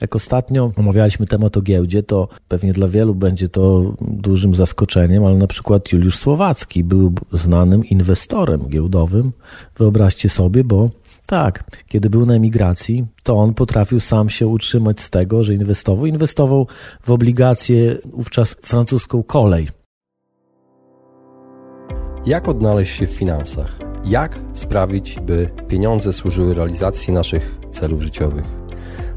Jak ostatnio omawialiśmy temat o giełdzie, to pewnie dla wielu będzie to dużym zaskoczeniem, ale na przykład Juliusz Słowacki był znanym inwestorem giełdowym. Wyobraźcie sobie, bo tak, kiedy był na emigracji, to on potrafił sam się utrzymać z tego, że inwestował. Inwestował w obligacje wówczas francuską kolej. Jak odnaleźć się w finansach? Jak sprawić, by pieniądze służyły realizacji naszych celów życiowych?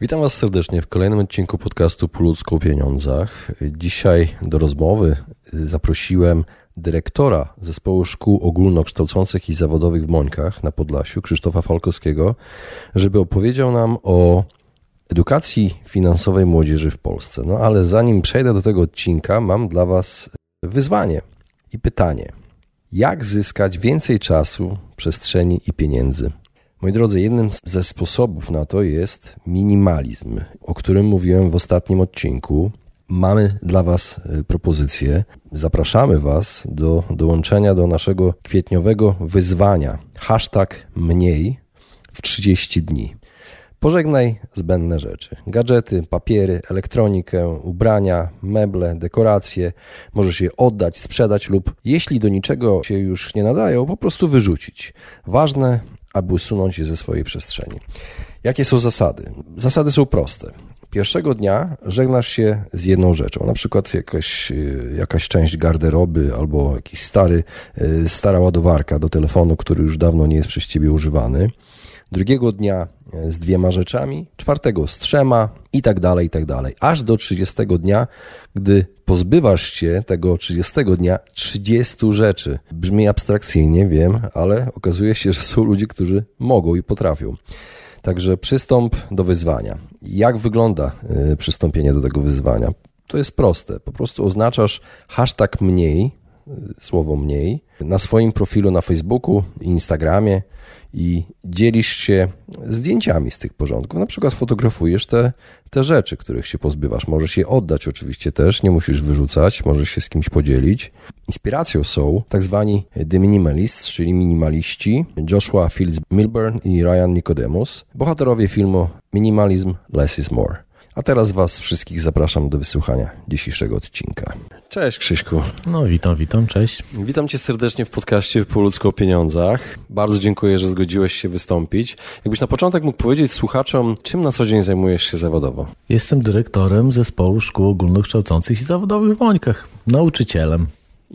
Witam Was serdecznie w kolejnym odcinku podcastu Po ludzku o pieniądzach. Dzisiaj do rozmowy zaprosiłem dyrektora Zespołu Szkół Ogólnokształcących i Zawodowych w Mońkach na Podlasiu, Krzysztofa Falkowskiego, żeby opowiedział nam o edukacji finansowej młodzieży w Polsce. No ale zanim przejdę do tego odcinka, mam dla Was wyzwanie i pytanie. Jak zyskać więcej czasu, przestrzeni i pieniędzy? Moi drodzy, jednym ze sposobów na to jest minimalizm, o którym mówiłem w ostatnim odcinku. Mamy dla Was y, propozycję. Zapraszamy Was do dołączenia do naszego kwietniowego wyzwania. Hashtag mniej w 30 dni. Pożegnaj zbędne rzeczy. Gadżety, papiery, elektronikę, ubrania, meble, dekoracje. Możesz je oddać, sprzedać lub, jeśli do niczego się już nie nadają, po prostu wyrzucić. Ważne, aby usunąć je ze swojej przestrzeni. Jakie są zasady? Zasady są proste. Pierwszego dnia żegnasz się z jedną rzeczą, na przykład jakaś, y, jakaś część garderoby albo jakiś stary, y, stara ładowarka do telefonu, który już dawno nie jest przez ciebie używany. Drugiego dnia y, z dwiema rzeczami, czwartego z trzema i tak dalej, i tak dalej. Aż do 30 dnia, gdy pozbywasz się tego 30 dnia 30 rzeczy. Brzmi abstrakcyjnie, wiem, ale okazuje się, że są ludzie, którzy mogą i potrafią. Także przystąp do wyzwania. Jak wygląda y, przystąpienie do tego wyzwania? To jest proste. Po prostu oznaczasz hashtag mniej, słowo mniej, na swoim profilu na Facebooku, Instagramie i dzielisz się zdjęciami z tych porządków. Na przykład fotografujesz te, te rzeczy, których się pozbywasz. Możesz je oddać oczywiście też, nie musisz wyrzucać, możesz się z kimś podzielić. Inspiracją są tak zwani The Minimalists, czyli minimaliści, Joshua Fields Milburn i Ryan Nicodemus, bohaterowie filmu Minimalism Less is More. A teraz Was wszystkich zapraszam do wysłuchania dzisiejszego odcinka. Cześć Krzyśku. No witam, witam, cześć. Witam Cię serdecznie w podcaście Po ludzku o pieniądzach. Bardzo dziękuję, że zgodziłeś się wystąpić. Jakbyś na początek mógł powiedzieć słuchaczom, czym na co dzień zajmujesz się zawodowo? Jestem dyrektorem zespołu szkół ogólnokształcących i zawodowych w Mońkach, nauczycielem.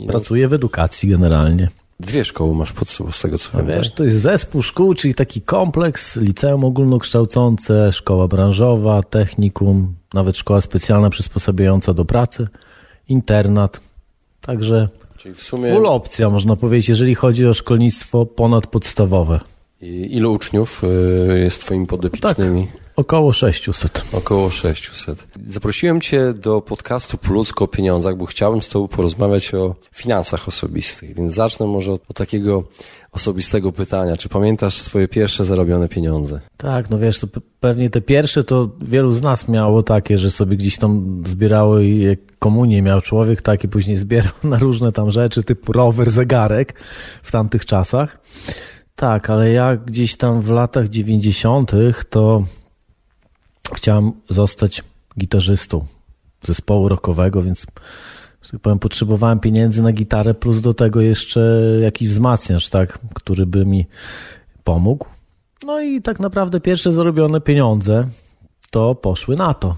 Pracuję w edukacji generalnie. Dwie szkoły masz pod sobą, z tego co wiem. Wiesz, tak? to jest zespół szkół, czyli taki kompleks, liceum ogólnokształcące, szkoła branżowa, technikum, nawet szkoła specjalna przysposabiająca do pracy, internat. Także czyli w sumie... full opcja, można powiedzieć, jeżeli chodzi o szkolnictwo ponadpodstawowe. I ilu uczniów y, jest twoimi podopiecznymi? Tak. Około 600. Około 600. Zaprosiłem Cię do podcastu Po o pieniądzach, bo chciałbym z Tobą porozmawiać o finansach osobistych, więc zacznę może od, od takiego osobistego pytania. Czy pamiętasz swoje pierwsze zarobione pieniądze? Tak, no wiesz, to pewnie te pierwsze to wielu z nas miało takie, że sobie gdzieś tam zbierało i komunię miał człowiek, tak i później zbierał na różne tam rzeczy, typu rower, zegarek w tamtych czasach. Tak, ale ja gdzieś tam w latach 90. to chciałem zostać gitarzystą zespołu rockowego, więc że tak powiem, potrzebowałem pieniędzy na gitarę, plus do tego jeszcze jakiś wzmacniacz, tak, który by mi pomógł. No i tak naprawdę pierwsze zarobione pieniądze to poszły na to.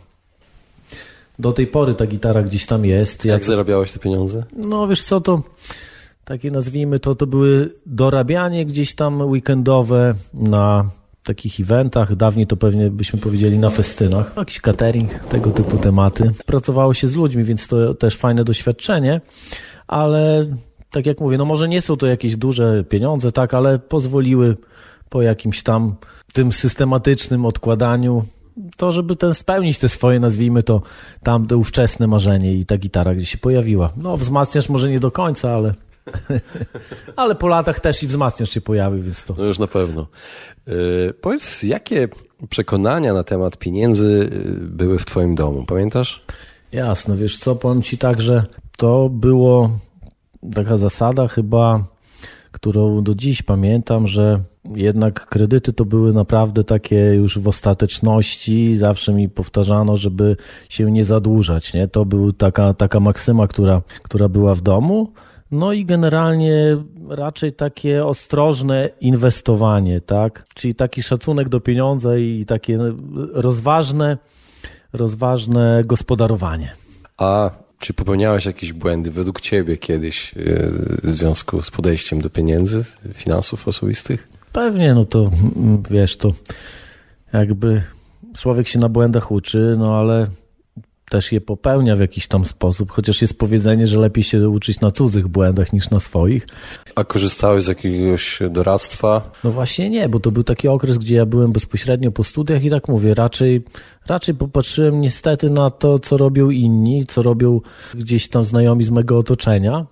Do tej pory ta gitara gdzieś tam jest. Jak, Jak zarabiałeś te pieniądze? No wiesz co, to takie nazwijmy to, to były dorabianie gdzieś tam weekendowe na takich eventach, dawniej to pewnie byśmy powiedzieli na festynach, jakiś catering, tego typu tematy. Pracowało się z ludźmi, więc to też fajne doświadczenie, ale tak jak mówię, no może nie są to jakieś duże pieniądze, tak, ale pozwoliły po jakimś tam tym systematycznym odkładaniu to żeby ten spełnić te swoje, nazwijmy to, tamte ówczesne marzenie i ta gitara gdzieś się pojawiła. No, wzmacniasz może nie do końca, ale... ale po latach też i wzmacniasz się pojawił, więc to... No już na pewno. Yy, powiedz, jakie przekonania na temat pieniędzy y, były w twoim domu, pamiętasz? Jasne, wiesz co, powiem ci tak, że to było taka zasada chyba, którą do dziś pamiętam, że jednak kredyty to były naprawdę takie już w ostateczności. Zawsze mi powtarzano, żeby się nie zadłużać. Nie? To była taka, taka maksyma, która, która była w domu. No i generalnie raczej takie ostrożne inwestowanie, tak? Czyli taki szacunek do pieniądza i takie rozważne, rozważne gospodarowanie. A czy popełniałeś jakieś błędy według ciebie kiedyś e, w związku z podejściem do pieniędzy, finansów osobistych? Pewnie, no to wiesz, to jakby człowiek się na błędach uczy, no ale też je popełnia w jakiś tam sposób, chociaż jest powiedzenie, że lepiej się uczyć na cudzych błędach niż na swoich. A korzystałeś z jakiegoś doradztwa? No właśnie nie, bo to był taki okres, gdzie ja byłem bezpośrednio po studiach i tak mówię, raczej, raczej popatrzyłem niestety na to, co robią inni, co robią gdzieś tam znajomi z mego otoczenia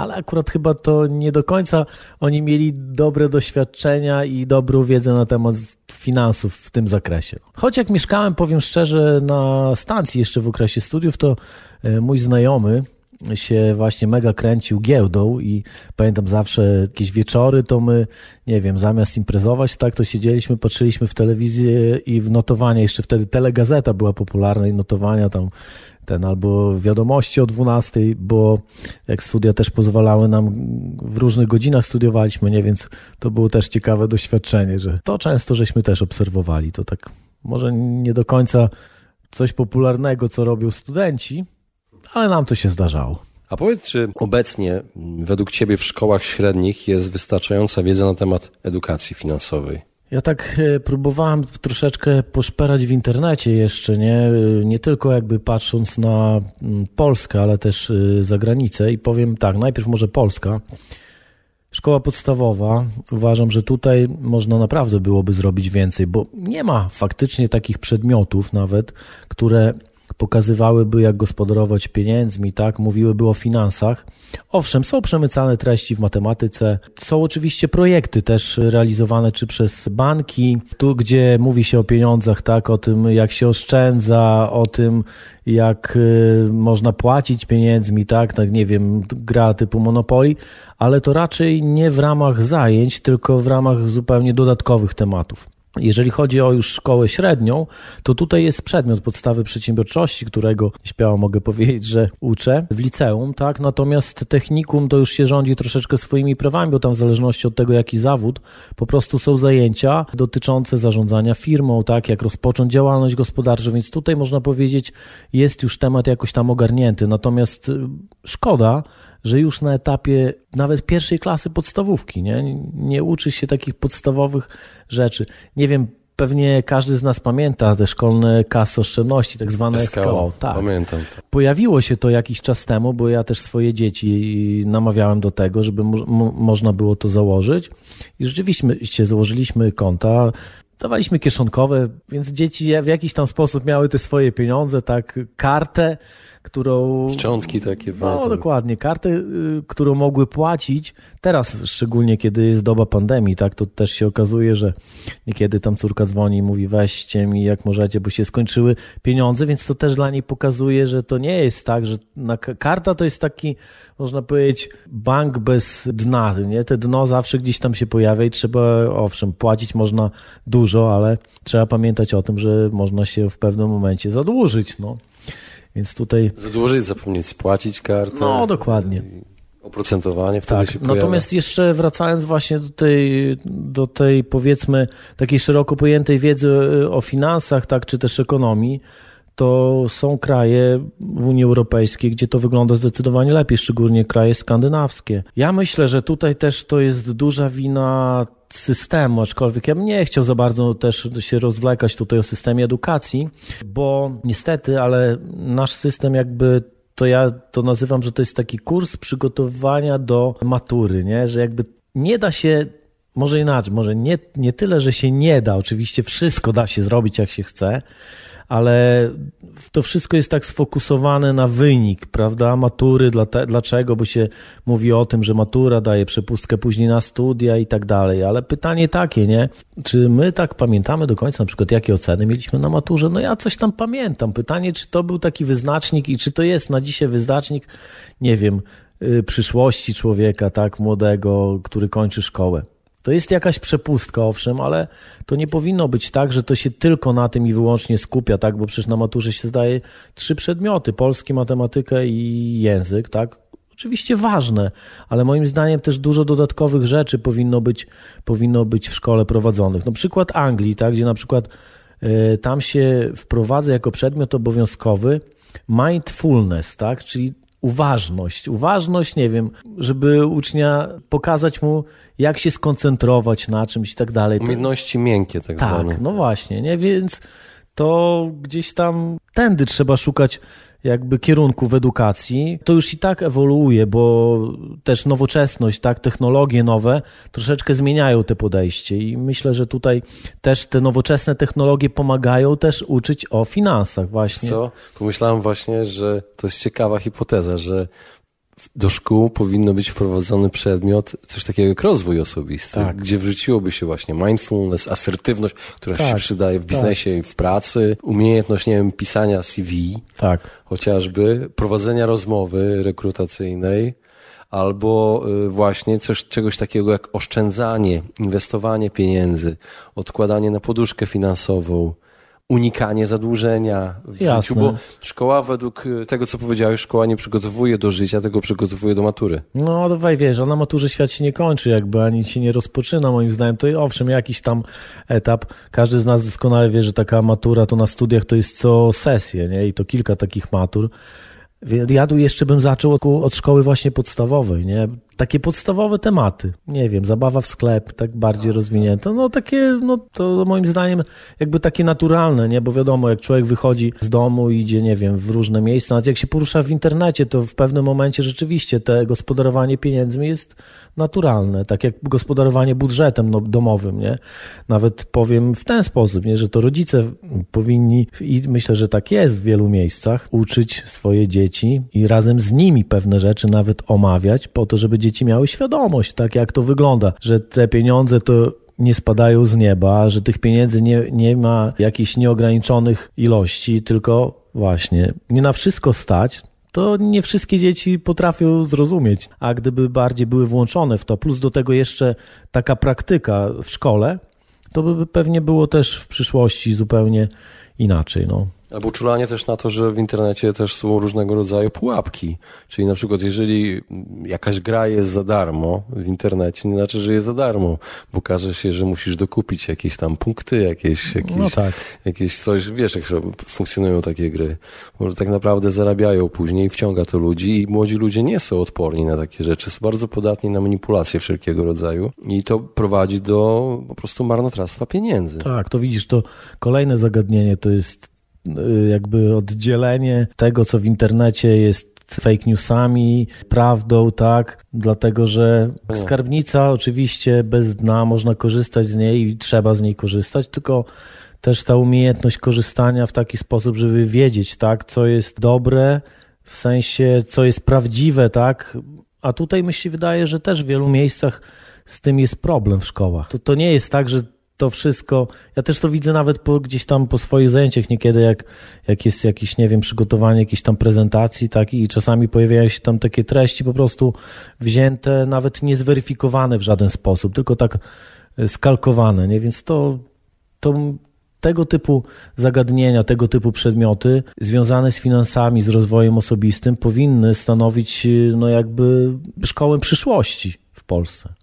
ale akurat chyba to nie do końca oni mieli dobre doświadczenia i dobrą wiedzę na temat finansów w tym zakresie. Choć jak mieszkałem, powiem szczerze, na stacji jeszcze w okresie studiów, to e, mój znajomy się właśnie mega kręcił giełdą i pamiętam zawsze jakieś wieczory, to my, nie wiem, zamiast imprezować, tak, to siedzieliśmy, patrzyliśmy w telewizję i w notowania, jeszcze wtedy telegazeta była popularna i notowania tam ten albo wiadomości o 12, bo jak studia też pozwalały nam, w różnych godzinach studiowaliśmy, nie, więc to było też ciekawe doświadczenie, że to często żeśmy też obserwowali. To tak może nie do końca coś popularnego, co robią studenci, ale nam to się zdarzało. A powiedz, czy obecnie według Ciebie w szkołach średnich jest wystarczająca wiedza na temat edukacji finansowej? Ja tak e, próbowałem troszeczkę poszperać w internecie jeszcze, nie, e, nie tylko jakby patrząc na mm, Polskę, ale też e, za granicę i powiem tak, najpierw może Polska. Szkoła podstawowa, uważam, że tutaj można naprawdę byłoby zrobić więcej, bo nie ma faktycznie takich przedmiotów nawet, które pokazywałyby, jak gospodarować pieniędzmi, tak, mówiłyby o finansach. Owszem, są przemycane treści w matematyce, są oczywiście projekty też realizowane czy przez banki, tu gdzie mówi się o pieniądzach, tak, o tym jak się oszczędza, o tym jak y, można płacić pieniędzmi, tak, tak, nie wiem, gra typu Monopoly, ale to raczej nie w ramach zajęć, tylko w ramach zupełnie dodatkowych tematów. Jeżeli chodzi o już szkołę średnią, to tutaj jest przedmiot podstawy przedsiębiorczości, którego śmiało mogę powiedzieć, że uczę w liceum, tak? Natomiast technikum to już się rządzi troszeczkę swoimi prawami, bo tam w zależności od tego, jaki zawód, po prostu są zajęcia dotyczące zarządzania firmą, tak? Jak rozpocząć działalność gospodarczą, więc tutaj można powiedzieć, jest już temat jakoś tam ogarnięty. Natomiast y, szkoda, że już na etapie nawet pierwszej klasy podstawówki, nie, nie uczy się takich podstawowych rzeczy. Nie wiem, pewnie każdy z nas pamięta te szkolne kasy oszczędności, tak zwane SKO. SKO. Tak. Pamiętam. Pojawiło się to jakiś czas temu, bo ja też swoje dzieci namawiałem do tego, żeby mo można było to założyć. I rzeczywiście założyliśmy konta, dawaliśmy kieszonkowe, więc dzieci w jakiś tam sposób miały te swoje pieniądze, tak, kartę, którą... Szczątki takie. No, dokładnie. Karty, y, którą mogły płacić. Teraz, szczególnie kiedy jest doba pandemii, tak, to też się okazuje, że niekiedy tam córka dzwoni i mówi weźcie mi jak możecie, bo się skończyły pieniądze, więc to też dla niej pokazuje, że to nie jest tak, że karta to jest taki, można powiedzieć, bank bez dna, nie? Te dno zawsze gdzieś tam się pojawia i trzeba, owszem, płacić można dużo, ale trzeba pamiętać o tym, że można się w pewnym momencie zadłużyć, no. Więc tutaj. Zadłużyć, zapomnieć spłacić kartę. No, dokładnie. Oprocentowanie wtedy tak. się pojawia. Natomiast jeszcze wracając właśnie do tej, do tej powiedzmy takiej szeroko pojętej wiedzy y, o finansach, tak, czy też ekonomii, to są kraje w Unii Europejskiej, gdzie to wygląda zdecydowanie lepiej, szczególnie kraje skandynawskie. Ja myślę, że tutaj też to jest duża wina systemu, aczkolwiek ja bym nie chciał za bardzo też się rozwlekać tutaj o systemie edukacji, bo niestety, ale nasz system jakby to ja to nazywam, że to jest taki kurs przygotowywania do matury, nie? że jakby nie da się może inaczej, może nie, nie tyle, że się nie da, oczywiście wszystko da się zrobić jak się chce, ale to wszystko jest tak sfokusowane na wynik, prawda? Matury, dlaczego? Bo się mówi o tym, że matura daje przepustkę później na studia i tak dalej, ale pytanie takie, nie? Czy my tak pamiętamy do końca, na przykład jakie oceny mieliśmy na maturze? No ja coś tam pamiętam. Pytanie, czy to był taki wyznacznik i czy to jest na dzisiaj wyznacznik, nie wiem, y, przyszłości człowieka, tak, młodego, który kończy szkołę. To jest jakaś przepustka, owszem, ale to nie powinno być tak, że to się tylko na tym i wyłącznie skupia, tak? Bo przecież na maturze się zdaje trzy przedmioty: polski, matematykę i język, tak? Oczywiście ważne, ale moim zdaniem też dużo dodatkowych rzeczy powinno być, powinno być w szkole prowadzonych. No przykład Anglii, tak? Gdzie na przykład y, tam się wprowadza jako przedmiot obowiązkowy mindfulness, tak? Czyli uważność. Uważność, nie wiem, żeby ucznia pokazać mu, jak się skoncentrować na czymś i tak dalej. Umiejętności miękkie, tak, tak zwane. no właśnie, nie? Więc to gdzieś tam tędy trzeba szukać jakby kierunku w edukacji, to już i tak ewoluuje, bo też nowoczesność, tak, technologie nowe troszeczkę zmieniają te podejście i myślę, że tutaj też te nowoczesne technologie pomagają też uczyć o finansach właśnie. Co? Pomyślałem właśnie, że to jest ciekawa hipoteza, że do szkół powinno być wprowadzony przedmiot, coś takiego jak rozwój osobisty, tak. gdzie wrzuciłoby się właśnie mindfulness, asertywność, która tak, się przydaje w biznesie tak. i w pracy, umiejętność, nie wiem, pisania CV, tak. chociażby, prowadzenia rozmowy rekrutacyjnej, albo y, właśnie coś, czegoś takiego jak oszczędzanie, inwestowanie pieniędzy, odkładanie na poduszkę finansową, unikanie zadłużenia w Jasne. życiu, bo szkoła według y, tego, co powiedziałeś, szkoła nie przygotowuje do życia, tego przygotowuje do matury. No, dawaj, wiesz, a na maturze świat się nie kończy, jakby ani się nie rozpoczyna, moim zdaniem. To owszem, jakiś tam etap. Każdy z nas doskonale wie, że taka matura to na studiach to jest co sesję, nie? I to kilka takich matur. Ja tu jeszcze bym zaczął od szkoły właśnie podstawowej, nie? Takie podstawowe tematy. Nie wiem, zabawa w sklep, tak bardziej rozwinięte. No takie, no to moim zdaniem jakby takie naturalne, nie? Bo wiadomo, jak człowiek wychodzi z domu, idzie, nie wiem, w różne miejsca, nawet jak się porusza w internecie, to w pewnym momencie rzeczywiście te gospodarowanie pieniędzmi jest naturalne, tak jak gospodarowanie budżetem no, domowym, nie? Nawet powiem w ten sposób, nie? Że to rodzice powinni, i myślę, że tak jest w wielu miejscach, uczyć swoje dzieci i razem z nimi pewne rzeczy nawet omawiać po to, żeby dzieci dzieci miały świadomość, tak jak to wygląda, że te pieniądze to nie spadają z nieba, że tych pieniędzy nie, nie ma jakichś nieograniczonych ilości, tylko właśnie nie na wszystko stać, to nie wszystkie dzieci potrafią zrozumieć. A gdyby bardziej były włączone w to, plus do tego jeszcze taka praktyka w szkole, to by pewnie było też w przyszłości zupełnie inaczej. No. Albo uczulanie też na to, że w internecie też są różnego rodzaju pułapki. Czyli na przykład, jeżeli jakaś gra jest za darmo w internecie, nie znaczy, że jest za darmo, bo każe się, że musisz dokupić jakieś tam punkty, jakieś, jakieś, no tak. jakieś coś. Wiesz, jak funkcjonują takie gry. Bo tak naprawdę zarabiają później, wciąga to ludzi i młodzi ludzie nie są odporni na takie rzeczy. Są bardzo podatni na manipulacje wszelkiego rodzaju i to prowadzi do po prostu marnotrawstwa pieniędzy. Tak, to widzisz, to kolejne zagadnienie to jest jakby oddzielenie tego, co w internecie jest fake newsami, prawdą, tak, dlatego że skarbnica oczywiście bez dna, można korzystać z niej i trzeba z niej korzystać, tylko też ta umiejętność korzystania w taki sposób, żeby wiedzieć, tak, co jest dobre, w sensie, co jest prawdziwe, tak, a tutaj mi się wydaje, że też w wielu miejscach z tym jest problem w szkołach. To, to nie jest tak, że to wszystko, ja też to widzę nawet po, gdzieś tam po swoich zajęciach niekiedy, jak, jak jest jakieś, nie wiem, przygotowanie jakiejś tam prezentacji, tak, i czasami pojawiają się tam takie treści po prostu wzięte, nawet niezweryfikowane w żaden sposób, tylko tak e, skalkowane, nie, więc to, to tego typu zagadnienia, tego typu przedmioty związane z finansami, z rozwojem osobistym powinny stanowić, e, no jakby szkołę przyszłości w Polsce.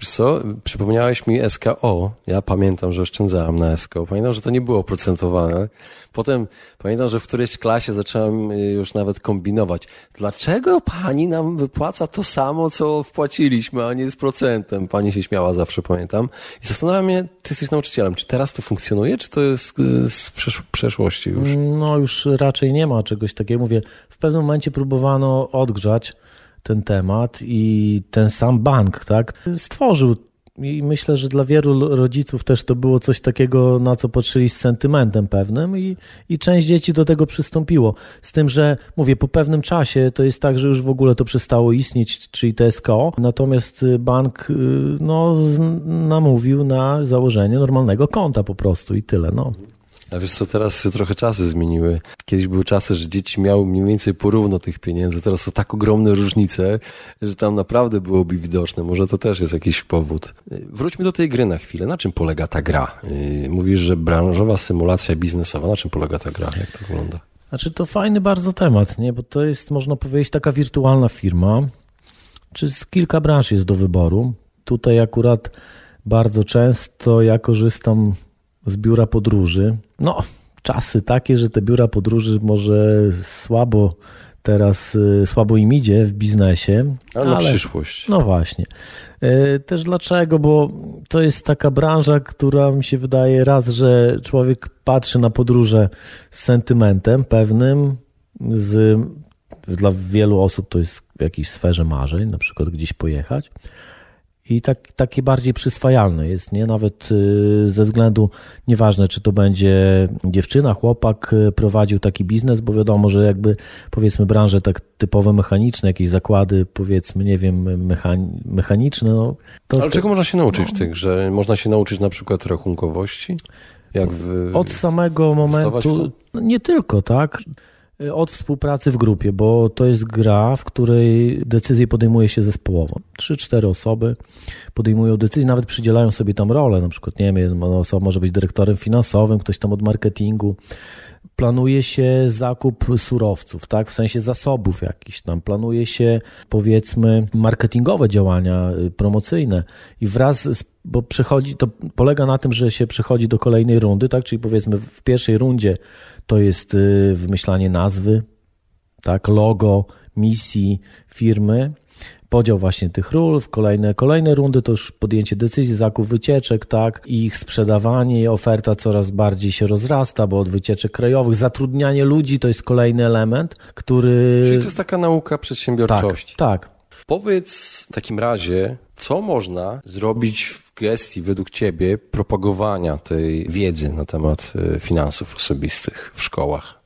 Wiesz co, przypomniałeś mi SKO. Ja pamiętam, że oszczędzałem na SKO. Pamiętam, że to nie było procentowane. Potem pamiętam, że w którejś klasie zacząłem y, już nawet kombinować. Dlaczego pani nam wypłaca to samo, co wpłaciliśmy, a nie z procentem? Pani się śmiała zawsze, pamiętam. I zastanawiam się, ty jesteś nauczycielem, czy teraz to funkcjonuje, czy to jest y, z przesz przeszłości już? No już raczej nie ma czegoś takiego. Mówię, w pewnym momencie próbowano odgrzać ten temat i ten sam bank tak, stworzył i myślę, że dla wielu rodziców też to było coś takiego, na co patrzyli z sentymentem pewnym i, i część dzieci do tego przystąpiło. Z tym, że mówię, po pewnym czasie to jest tak, że już w ogóle to przestało istnieć, czyli TSKO, natomiast bank no, namówił na założenie normalnego konta po prostu i tyle. No. A wiesz co, teraz się trochę czasy zmieniły. Kiedyś były czasy, że dzieci miały mniej więcej porówno tych pieniędzy, teraz są tak ogromne różnice, że tam naprawdę byłoby widoczne. Może to też jest jakiś powód. Wróćmy do tej gry na chwilę. Na czym polega ta gra? Yy, mówisz, że branżowa symulacja biznesowa. Na czym polega ta gra? Jak to wygląda? Znaczy to fajny bardzo temat, nie? bo to jest, można powiedzieć, taka wirtualna firma, czy z kilka branż jest do wyboru. Tutaj akurat bardzo często ja korzystam z biura podróży. No, czasy takie, że te biura podróży może słabo teraz, y, słabo im idzie w biznesie. Ale, ale przyszłość. No właśnie. Y, też dlaczego? Bo to jest taka branża, która mi się wydaje raz, że człowiek patrzy na podróże z sentymentem pewnym, z, dla wielu osób to jest w jakiejś sferze marzeń, na przykład gdzieś pojechać i tak, takie bardziej przyswajalne jest, nie? Nawet y, ze względu, nieważne czy to będzie dziewczyna, chłopak y, prowadził taki biznes, bo wiadomo, że jakby powiedzmy branże tak typowe mechaniczne, jakieś zakłady powiedzmy, nie wiem, mechaniczne. No, to Ale czego można się nauczyć w tych, że można się nauczyć na przykład rachunkowości? Jak w, Od samego momentu, nie tylko, tak? Y, od współpracy w grupie, bo to jest gra, w której decyzje podejmuje się zespołowo. Trzy, cztery osoby podejmują decyzje, nawet przydzielają sobie tam rolę. Na przykład, nie wiem, jedna osoba może być dyrektorem finansowym, ktoś tam od marketingu. Planuje się zakup surowców, tak, w sensie zasobów jakichś tam. Planuje się, powiedzmy, marketingowe działania y, promocyjne i wraz z bo przechodzi, to polega na tym, że się przechodzi do kolejnej rundy, tak? Czyli powiedzmy w pierwszej rundzie to jest y, wymyślanie nazwy, tak, logo, misji firmy, podział właśnie tych ról, w kolejne, kolejne rundy to już podjęcie decyzji, zakup wycieczek, tak, i ich sprzedawanie, oferta coraz bardziej się rozrasta, bo od wycieczek krajowych, zatrudnianie ludzi to jest kolejny element, który... Czyli to jest taka nauka przedsiębiorczości. Tak, tak. Powiedz w takim razie, co można zrobić gestii według Ciebie propagowania tej wiedzy na temat e, finansów osobistych w szkołach?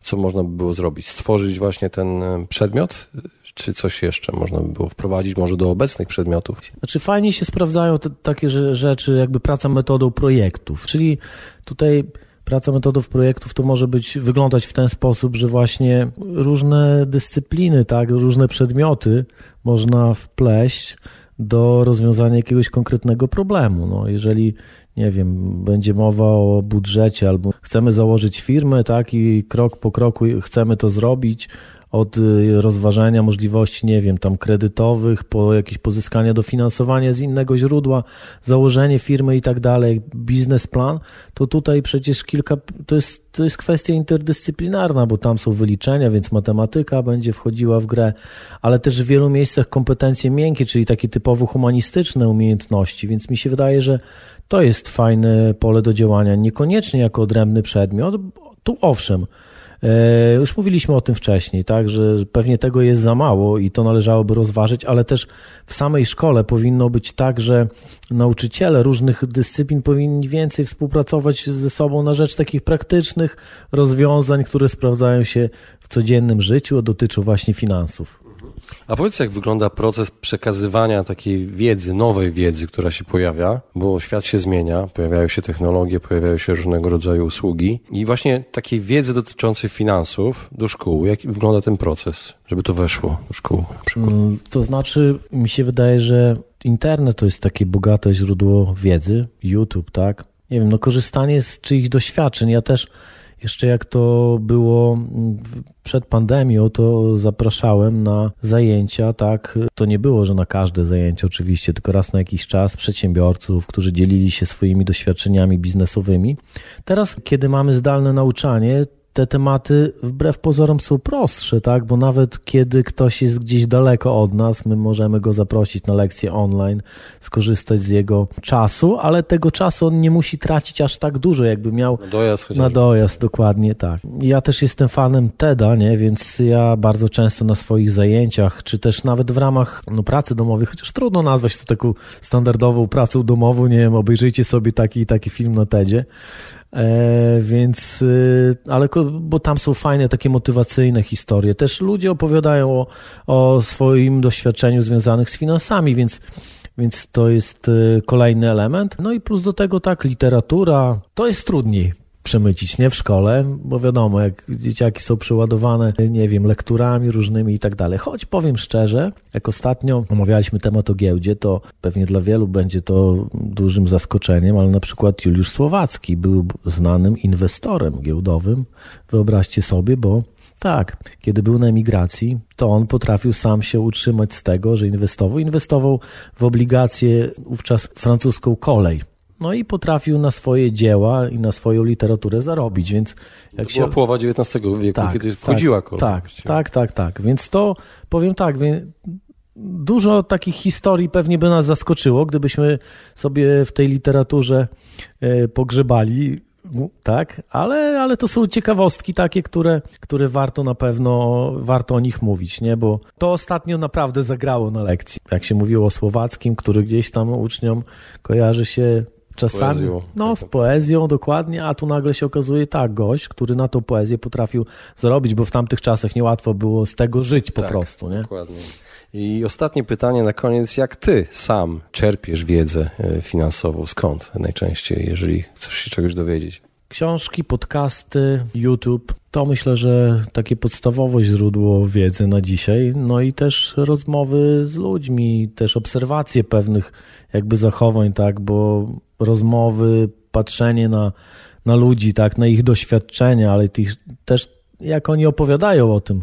Co można by było zrobić? Stworzyć właśnie ten e, przedmiot? Czy coś jeszcze można by było wprowadzić może do obecnych przedmiotów? Znaczy fajnie się sprawdzają te, takie rzeczy, jakby praca metodą projektów, czyli tutaj praca metodów projektów to może być wyglądać w ten sposób, że właśnie różne dyscypliny, tak, różne przedmioty można wpleść do rozwiązania jakiegoś konkretnego problemu. No, jeżeli, nie wiem, będzie mowa o budżecie albo chcemy założyć firmę, tak, i krok po kroku chcemy to zrobić, od y, rozważania możliwości, nie wiem, tam kredytowych, po jakieś pozyskanie dofinansowania z innego źródła, założenie firmy i tak dalej, biznesplan, to tutaj przecież kilka, to jest, to jest kwestia interdyscyplinarna, bo tam są wyliczenia, więc matematyka będzie wchodziła w grę, ale też w wielu miejscach kompetencje miękkie, czyli takie typowo humanistyczne umiejętności, więc mi się wydaje, że to jest fajne pole do działania, niekoniecznie jako odrębny przedmiot, tu owszem, E, już mówiliśmy o tym wcześniej, tak, że pewnie tego jest za mało i to należałoby rozważyć, ale też w samej szkole powinno być tak, że nauczyciele różnych dyscyplin powinni więcej współpracować ze sobą na rzecz takich praktycznych rozwiązań, które sprawdzają się w codziennym życiu, a dotyczą właśnie finansów. A powiedz, jak wygląda proces przekazywania takiej wiedzy, nowej wiedzy, która się pojawia, bo świat się zmienia, pojawiają się technologie, pojawiają się różnego rodzaju usługi i właśnie takiej wiedzy dotyczącej finansów do szkół. Jak wygląda ten proces, żeby to weszło do szkół? Mm, to znaczy, mi się wydaje, że internet to jest takie bogate źródło wiedzy, YouTube, tak? Nie wiem, no korzystanie z czyichś doświadczeń. Ja też jeszcze jak to było przed pandemią, to zapraszałem na zajęcia, tak. To nie było, że na każde zajęcie oczywiście, tylko raz na jakiś czas przedsiębiorców, którzy dzielili się swoimi doświadczeniami biznesowymi. Teraz, kiedy mamy zdalne nauczanie, te tematy wbrew pozorom są prostsze, tak? Bo nawet kiedy ktoś jest gdzieś daleko od nas, my możemy go zaprosić na lekcję online, skorzystać z jego czasu, ale tego czasu on nie musi tracić aż tak dużo, jakby miał na dojazd. Na dojazd, dokładnie tak. Ja też jestem fanem TEDa, nie? Więc ja bardzo często na swoich zajęciach, czy też nawet w ramach no, pracy domowej, chociaż trudno nazwać to taką standardową pracą domową, nie wiem, obejrzyjcie sobie taki taki film na TEDzie, więc, y, ale bo tam są fajne takie motywacyjne historie. Też ludzie opowiadają o, o swoim doświadczeniu związanych z finansami, więc więc to jest y, kolejny element. No i plus do tego tak, literatura, to jest trudniej przemycić, nie w szkole, bo wiadomo, jak dzieciaki są przeładowane, nie wiem, lekturami różnymi i tak dalej. Choć powiem szczerze, jak ostatnio omawialiśmy temat o giełdzie, to pewnie dla wielu będzie to dużym zaskoczeniem, ale na przykład Juliusz Słowacki był znanym inwestorem giełdowym. Wyobraźcie sobie, bo tak, kiedy był na emigracji, to on potrafił sam się utrzymać z tego, że inwestował. Inwestował w obligacje wówczas francuską kolej no i potrafił na swoje dzieła i na swoją literaturę zarobić, więc jak to się... była połowa XIX wieku, tak, kiedy wchodziła tak, Tak, tak, tak, tak, więc to powiem tak, dużo takich historii pewnie by nas zaskoczyło, gdybyśmy sobie w tej literaturze e, pogrzebali, tak, ale, ale to są ciekawostki takie, które, które warto na pewno, warto o nich mówić, nie, bo to ostatnio naprawdę zagrało na lekcji. Jak się mówiło o Słowackim, który gdzieś tam uczniom kojarzy się Czasami, poezją. no tak. z poezją dokładnie, a tu nagle się okazuje tak, gość, który na tą poezję potrafił zarobić, bo w tamtych czasach niełatwo było z tego żyć po tak, prostu, nie? dokładnie. I ostatnie pytanie na koniec, jak ty sam czerpiesz wiedzę e, finansową, skąd najczęściej, jeżeli chcesz się czegoś dowiedzieć? Książki, podcasty, YouTube to myślę, że takie podstawowe źródło wiedzy na dzisiaj. No i też rozmowy z ludźmi, też obserwacje pewnych jakby zachowań, tak, bo rozmowy, patrzenie na, na ludzi, tak, na ich doświadczenia, ale tych, też jak oni opowiadają o tym.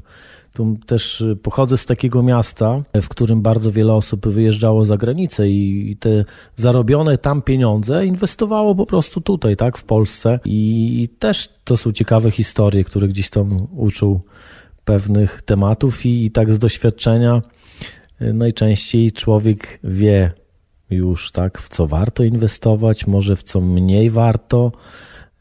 Tu też pochodzę z takiego miasta, w którym bardzo wiele osób wyjeżdżało za granicę i te zarobione tam pieniądze inwestowało po prostu tutaj, tak, w Polsce. I też to są ciekawe historie, które gdzieś tam uczą pewnych tematów i, i tak z doświadczenia najczęściej człowiek wie, już, tak, w co warto inwestować, może w co mniej warto.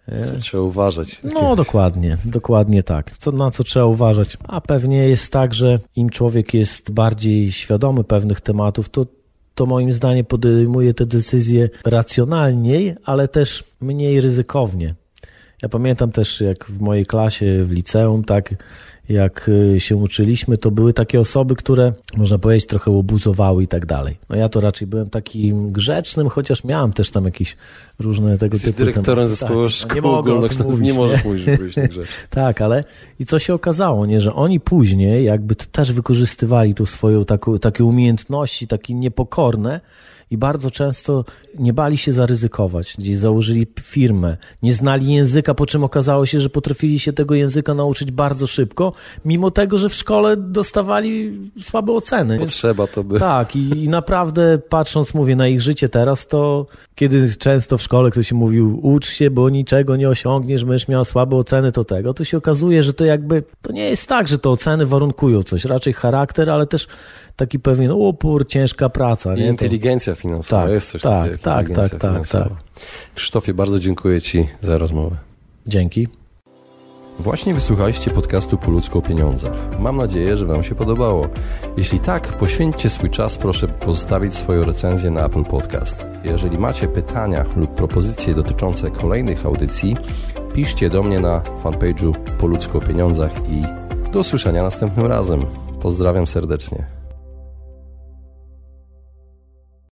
E, trzeba uważać. No, dokładnie, dokładnie tak. Co, na co trzeba uważać? A pewnie jest tak, że im człowiek jest bardziej świadomy pewnych tematów, to, to moim zdaniem podejmuje te decyzje racjonalniej, ale też mniej ryzykownie. Ja pamiętam też, jak w mojej klasie w liceum, tak jak y, się uczyliśmy, to były takie osoby, które można powiedzieć trochę obuzowały i tak dalej. No ja to raczej byłem takim grzecznym, chociaż miałem też tam jakieś różne tego Jesteś typu... dyrektorem tak, zespołu tak, szkół nie mogę mówić, nie możesz mówić, że byłeś Tak, ale i co się okazało, nie, że oni później jakby też wykorzystywali tą swoją taką, takie umiejętności, takie niepokorne, i bardzo często nie bali się zaryzykować. Gdzieś założyli firmę, nie znali języka, po czym okazało się, że potrafili się tego języka nauczyć bardzo szybko, mimo tego, że w szkole dostawali słabe oceny. Potrzeba to by. Tak, i, i naprawdę patrząc, mówię, na ich życie teraz, to kiedy często w szkole ktoś mówił, ucz się, bo niczego nie osiągniesz, będziesz miał słabe oceny, to tego, to się okazuje, że to jakby, to nie jest tak, że to oceny warunkują coś, raczej charakter, ale też taki pewien upór, ciężka praca. I nie? inteligencja finansowa, tak, jest coś tak, takiego. Tak, tak, tak, tak. Krzysztofie, bardzo dziękuję Ci za rozmowę. Dzięki. Właśnie wysłuchaliście podcastu Po ludzku o pieniądzach. Mam nadzieję, że Wam się podobało. Jeśli tak, poświęćcie swój czas, proszę pozostawić swoją recenzję na Apple Podcast. Jeżeli macie pytania lub propozycje dotyczące kolejnych audycji, piszcie do mnie na fanpage'u Po ludzku o pieniądzach i do usłyszenia następnym razem. Pozdrawiam serdecznie.